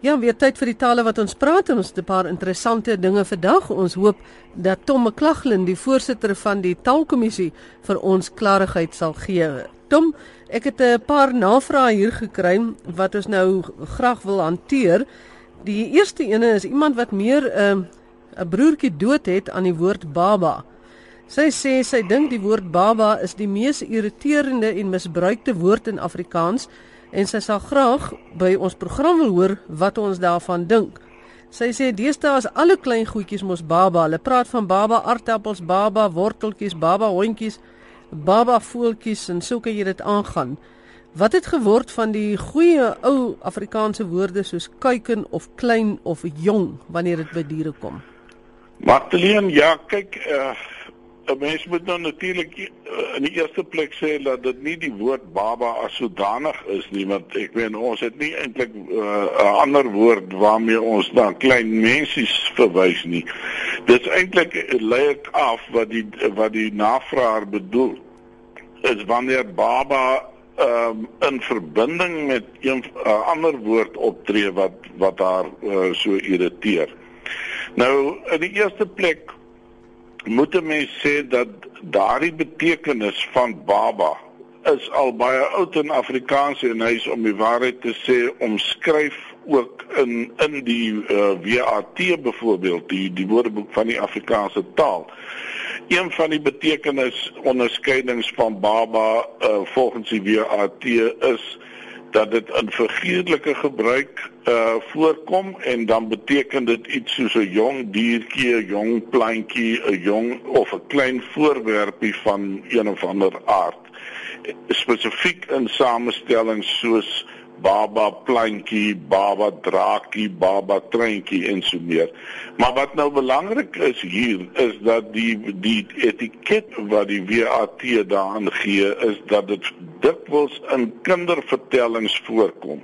Ja, weer tyd vir die tale wat ons praat ons het 'n paar interessante dinge vandag. Ons hoop dat Tom McLaughlin, die voorsitter van die Taalkommissie, vir ons klarigheid sal gee. Tom, ek het 'n paar navrae hier gekry wat ons nou graag wil hanteer. Die eerste ene is iemand wat meer 'n uh, 'n broertjie dood het aan die woord baba. Sy sê sy dink die woord baba is die mees irriterende en misbruikte woord in Afrikaans en sy sal graag by ons program wil hoor wat ons daarvan dink. Sy sê deesdae is alle klein goedjies mos baba. Hulle praat van baba aardappels, baba worteltjies, baba hondjies, baba voeltjies en so kan jy dit aangaan. Wat het geword van die goeie ou Afrikaanse woorde soos kuiken of klein of jong wanneer dit by diere kom? Magdalene, ja, kyk uh 'n mens moet nou natuurlik uh, in die eerste plek sê dat dit nie die woord baba as sodanig is nie want ek meen ons het nie eintlik uh, 'n uh, ander woord waarmee ons na klein mensies verwys nie. Dit is eintlik lei ek af wat die wat die navraer bedoel is wanneer baba um, in verbinding met 'n uh, ander woord optree wat wat haar uh, so irriteer. Nou in die eerste plek moet 'n mens sê dat daardie betekenis van baba is al baie oud in Afrikaans en hy is om die waarheid te sê omskryf ook in in die uh, WAT byvoorbeeld die die woordeboek van die Afrikaanse taal. Een van die betekenis onderskeidings van baba uh, volgens die WAT is dat dit in figuurlike gebruik uh voorkom en dan beteken dit iets soos 'n jong diertjie, 'n jong plantjie, 'n jong of 'n klein voorwerpie van een of ander aard. Spesifiek in samestellings soos baba plantjie, baba draakie, baba treintjie en so meer. Maar wat nou belangrik is hier is dat die die etiket wat die WAT daaraan gee is dat dit dikwels in kindervertellings voorkom.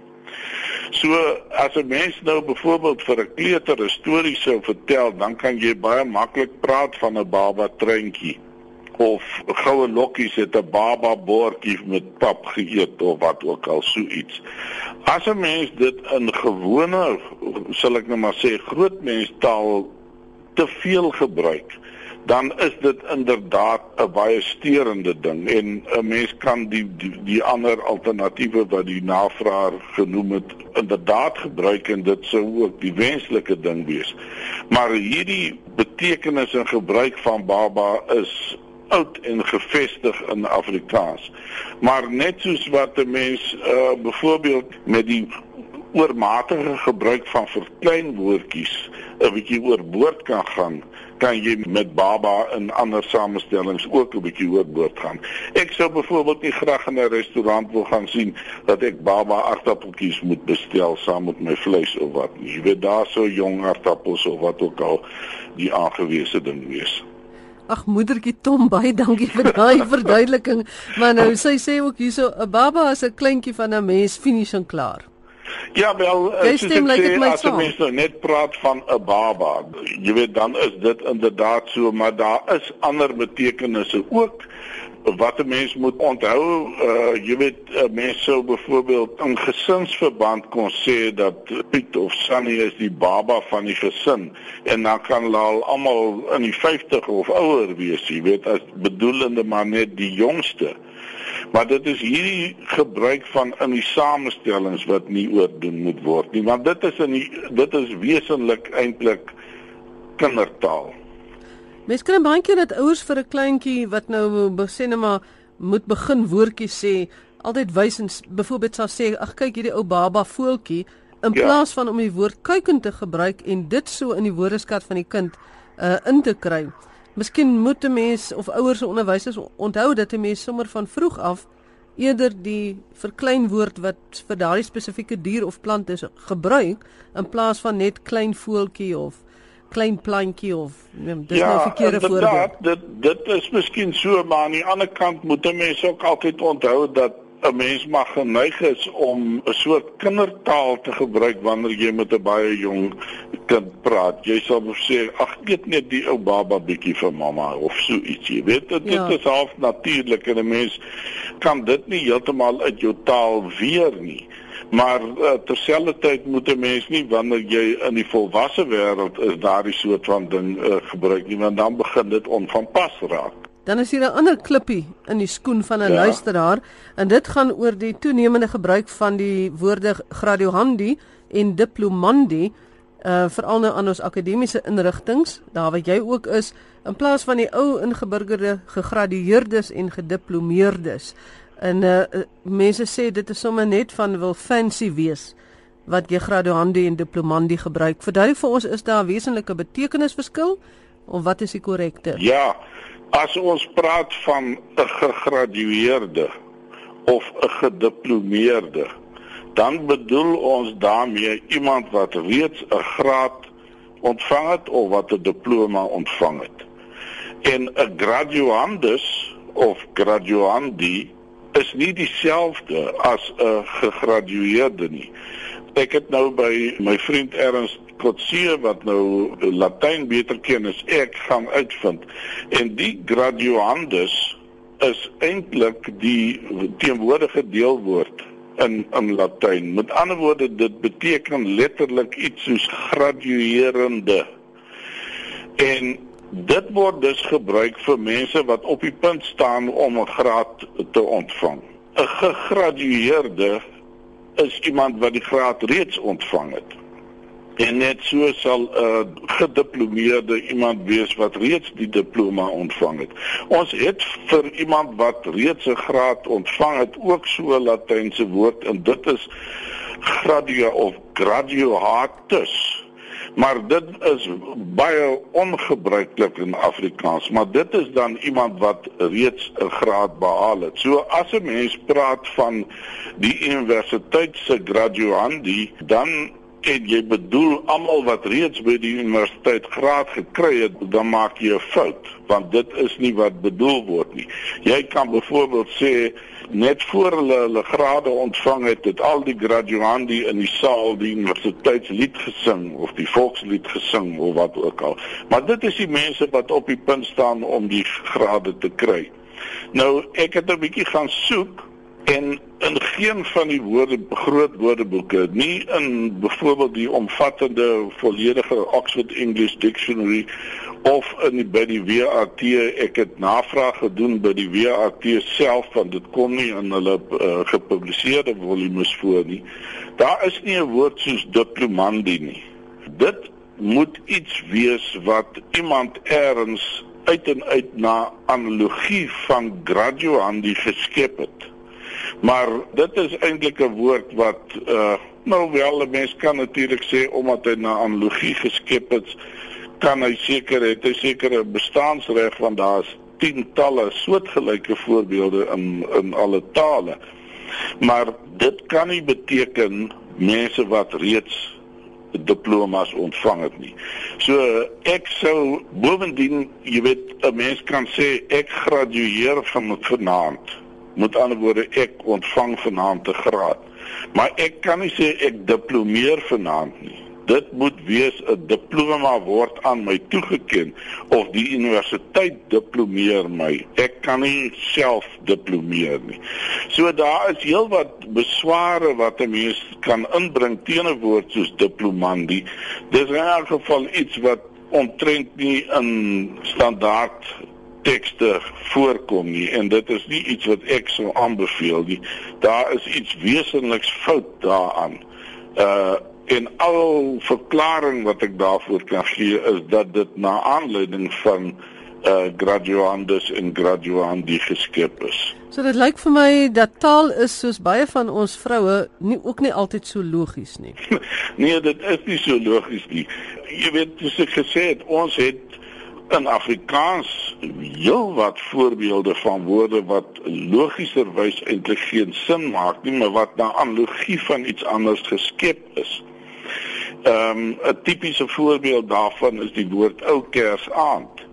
So as 'n mens nou byvoorbeeld vir 'n kleuter 'n storie sou vertel, dan kan jy baie maklik praat van 'n baba treintjie of goue lokkies het 'n baba bordjie met pap geëet of wat ook al so iets. As 'n mens dit in gewone sal ek nou maar sê groot mens taal te veel gebruik, dan is dit inderdaad 'n baie steurende ding en 'n mens kan die die, die ander alternatiewe wat die navraer genoem het inderdaad gebruik en dit sou ook die wenslike ding wees. Maar hierdie betekenis en gebruik van baba is oud en gevestig in Afrikaans. Maar net soos wat 'n mens uh byvoorbeeld met die oormatige gebruik van verkleinwoordjies 'n bietjie oorboord kan gaan, kan jy met baba in ander samestellings ook 'n bietjie oorboord gaan. Ek sou byvoorbeeld nie graag in 'n restaurant wil gaan sien dat ek baba aardappeltjies moet bestel saam met my vleis of wat. Jy weet daar so jong aardappels of wat ook al die aangewese ding wees. Ag moedertjie Tom, baie dankie vir daai verduideliking. Maar nou sy sê ook hierso 'n baba is 'n kleintjie van 'n mens finies en klaar. Ja, wel, eh, soos ek sê, as jy mens nou net praat van 'n baba, jy weet dan is dit inderdaad so, maar daar is ander betekenisse ook wat 'n mens moet onthou, uh, jy weet uh, mense sou byvoorbeeld in gesinsverband kon sê dat Piet of Sunny is die baba van die gesin en dan kan hulle al almal in die 50 of ouer wees, jy weet as bedoelende maar net die jongste. Maar dit is hierdie gebruik van in die samestellings wat nie oordoen moet word nie, want dit is in die, dit is wesentlik eintlik kindertaal. Mens kry baie keer dat ouers vir 'n kleintjie wat nou sê net maar moet begin woordjies sê, altyd wys en byvoorbeeld sal sê, "Ag kyk hierdie ou baba voeltjie" in ja. plaas van om die woord kuiken te gebruik en dit so in die woordeskat van die kind uh in te kry. Miskien moet 'n mens of ouers en onderwysers onthou dat 'n mens sommer van vroeg af eerder die verkleinwoord wat vir daardie spesifieke dier of plant is gebruik in plaas van net klein voeltjie of klein plantjie of nee, dis ja, nou verkeerde voorbeeld. Ja, dit dit is miskien so, maar aan die ander kant moet 'n mens ook altyd onthou dat 'n mens mag geneig is om 'n soort kindertaal te gebruik wanneer jy met 'n baie jong kind praat. Jy sal sê, "Ag, eet net die ou baba bietjie vir mamma" of so iets. Jy weet, dit, ja. dit is half natuurlik en 'n mens kan dit nie heeltemal uit jou taal weer nie. Maar uh, terselfdertyd moet 'n mens nie wanneer jy in die volwasse wêreld is daardie soort van ding uh, gebruik nie want dan begin dit onvanpas raak. Dan is hier 'n ander klippie in die skoen van 'n ja. luisteraar en dit gaan oor die toenemende gebruik van die woorde graduandi en diplomandi uh veral nou aan ons akademiese inrigtinge daar waar jy ook is in plaas van die ou ingeburgerde gegradueerdes en gediplomeerdes. En uh mense sê dit is sommer net van wil fancy wees wat jy graduandi en diplomandi gebruik. Verduidelik vir ons is daar 'n wesenlike betekenisverskil of wat is die korrekte? Ja. As ons praat van 'n gegradueerde of 'n gediplomeerde dan bedoel ons daarmee iemand wat reeds 'n graad ontvang het of wat 'n diploma ontvang het. En 'n graduandus of graduandi is nie dieselfde as 'n gegradueerde nie. Ek het nou by my vriend Ernst Kotse wat nou Latyn beter ken as ek gaan uitvind. En die graduandus is eintlik die teenwoordige deelwoord in in Latyn. Met ander woorde dit beteken letterlik iets soos graduerende. En dit word dus gebruik vir mense wat op die punt staan om 'n graad te ontvang. 'n Gegradueerde is iemand wat die graad reeds ontvang het. En net so sal 'n uh, gediplomeerde iemand wees wat reeds die diploma ontvang het. Ons het vir iemand wat reeds 'n graad ontvang het ook so 'n latynse woord en dit is gradia of graduatus. Maar dit is baie ongebruiklik in Afrikaans, maar dit is dan iemand wat reeds 'n graad behaal het. So as 'n mens praat van die universiteit se graduandi, dan en jy bedoel almal wat reeds by die universiteit graad gekry het, dan maak jy 'n fout, want dit is nie wat bedoel word nie. Jy kan byvoorbeeld sê net voor hulle hulle grade ontvang het, het al die graduandi in die saal die universiteitslied gesing of die volkslied gesing of wat ook al. Maar dit is die mense wat op die punt staan om die grade te kry. Nou, ek het 'n bietjie gaan soek en in geen van die woorde groot woordeboeke nie in byvoorbeeld die omvattende volledige Oxford English Dictionary of in die, by die WAT ek het navraag gedoen by die WAT self want dit kom nie in hulle uh, gepubliseerde volumes voor nie. Daar is nie 'n woord soos diplomandi nie. Dit moet iets wees wat iemand eers uit en uit na analogie van graduandi geskep het Maar dit is eintlik 'n woord wat uh nou wel 'n mens kan natuurlik sê omdat hy na analogie geskep is, kan hy seker het hy sekere bestaansreg want daar's tientalle soortgelyke voorbeelde in in alle tale. Maar dit kan nie beteken mense wat reeds diplomas ontvang het nie. So ek sou bovendien, jy weet, 'n mens kan sê ek gradueer van vanaand met ander woorde ek ontvang vanaand 'n graad. Maar ek kan nie sê ek diplomeer vanaand nie. Dit moet wees 'n diploma word aan my toegeken of die universiteit diplomeer my. Ek kan nie self diplomeer nie. So daar is heelwat besware wat 'n mens kan inbring teen 'n woord soos diplomandi. Dis in elk geval iets wat omtrent nie in standaard tekste voorkom nie en dit is nie iets wat ek sou aanbeveel nie. Daar is iets wesentliks fout daaraan. Uh en al verklaring wat ek daarvoor kan gee is dat dit na aanleiding van uh graduandes en graduandi geskep is. So dit lyk vir my dat taal is soos baie van ons vroue nie ook nie altyd so logies nie. nee, dit is nie so logies nie. Jy weet, soos ek gesê het, ons het in Afrikaans heel wat voorbeelde van woorde wat logischerwys eintlik geen sin maak nie, maar wat na analogie van iets anders geskep is. Ehm um, 'n tipiese voorbeeld daarvan is die woord ou kersaand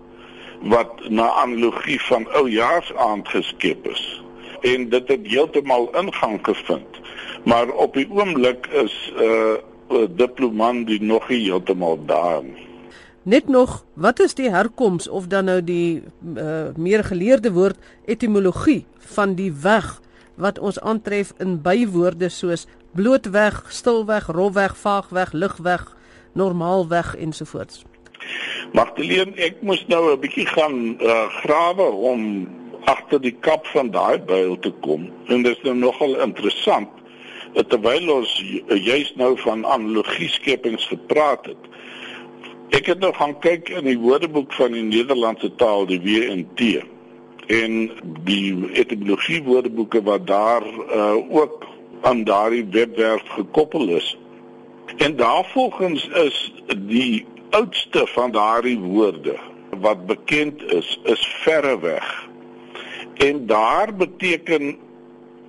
wat na analogie van ou jaarsaand geskep is. En dit het heeltemal ingang gevind. Maar op die oomblik is 'n uh, diplomandie nog nie heeltemal daar nie. Net nog, wat is die herkoms of dan nou die uh, meer geleerde woord etimologie van die weg wat ons aantref in bywoorde soos blootweg, stilweg, rolweg, vaagweg, lugweg, normaalweg ensovoorts. Magdalene, ek moes nou 'n bietjie gaan uh, grawe om agter die kap van daai byl te kom. En dit is nou nogal interessant terwyl ons juist nou van analogie skepings gepraat het. Ek het nou gaan kyk in die woordeboek van die Nederlandse taal, die WNT. En die etimologie woordeboeke wat daar uh, ook aan daardie webwerf gekoppel is. En daarvolgens is die oudste van daardie woorde wat bekend is, is verreweg En daar beteken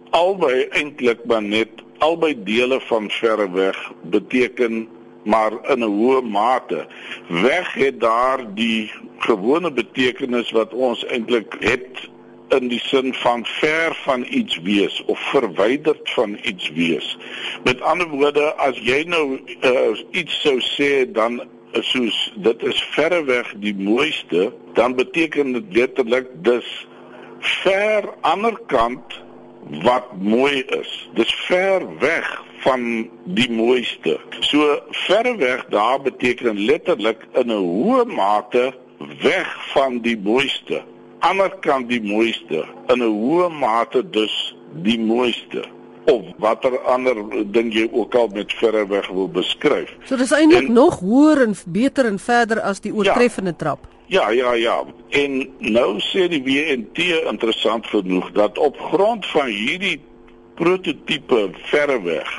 albei eintlik maar net albei dele van verre weg beteken maar in 'n hoë mate. Weg het daar die gewone betekenis wat ons eintlik het in die sin van ver van iets wees of verwyderd van iets wees. Met ander woorde, as jy nou uh, iets sou sê dan soos dit is verre weg die mooiste, dan beteken dit letterlik dis ver ander kant wat mooi is. Dis ver weg van die mooiste. So ver weg daar beteken letterlik in 'n hoë mate weg van die mooiste. Ander kant die mooiste in 'n hoë mate dus die mooiste of watter ander ding jy ook al met verre weg wil beskryf. So dis eintlik nog hoër en beter en verder as die oortreffende ja, trap. Ja, ja, ja. En nou sê die WNT interessant genoeg dat op grond van hierdie prototipe verreweg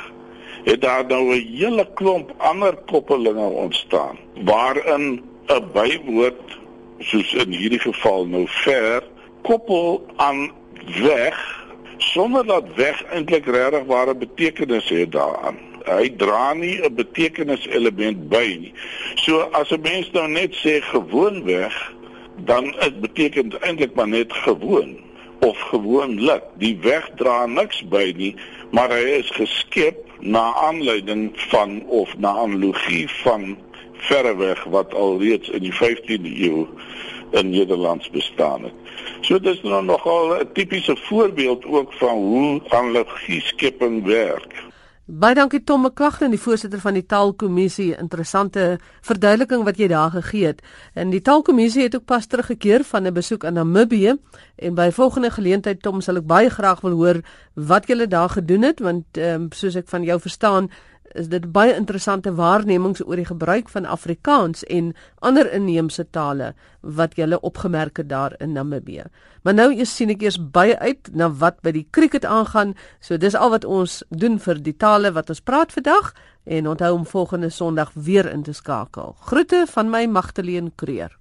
het daar nou 'n hele klomp ander koppelinge ontstaan waarin 'n bywoord soos in hierdie geval nou ver koppel aan weg sonder dat weg eintlik regtig ware betekenis het daaraan hy dra nie 'n betekeniselement by nie. So as 'n mens nou net sê gewoonweg, dan dit beteken eintlik maar net gewoon of gewoonlik. Die weg dra niks by nie, maar hy is geskep na aanleiding van of na analogie van verreweg wat alreeds in die 15de eeu in Nederlands bestaan het. So dit is nou nogal 'n tipiese voorbeeld ook van hoe analogie skepping werk. Baie dankie Tom McQuagten, die voorsitter van die Taalkommissie. Interessante verduideliking wat jy daar gegee het. En die Taalkommissie het ook pas teruggekeer van 'n besoek aan Namibië en by volgende geleentheid Tom sal ek baie graag wil hoor wat julle daar gedoen het want um, soos ek van jou verstaan is dit baie interessante waarnemings oor die gebruik van Afrikaans en ander inheemse tale wat jy opgemerk het daar in Namibië. Maar nou eers sien ek eers baie uit na wat by die cricket aangaan. So dis al wat ons doen vir die tale wat ons praat vandag en onthou om volgende Sondag weer in te skakel. Groete van my Magtleen Kreer.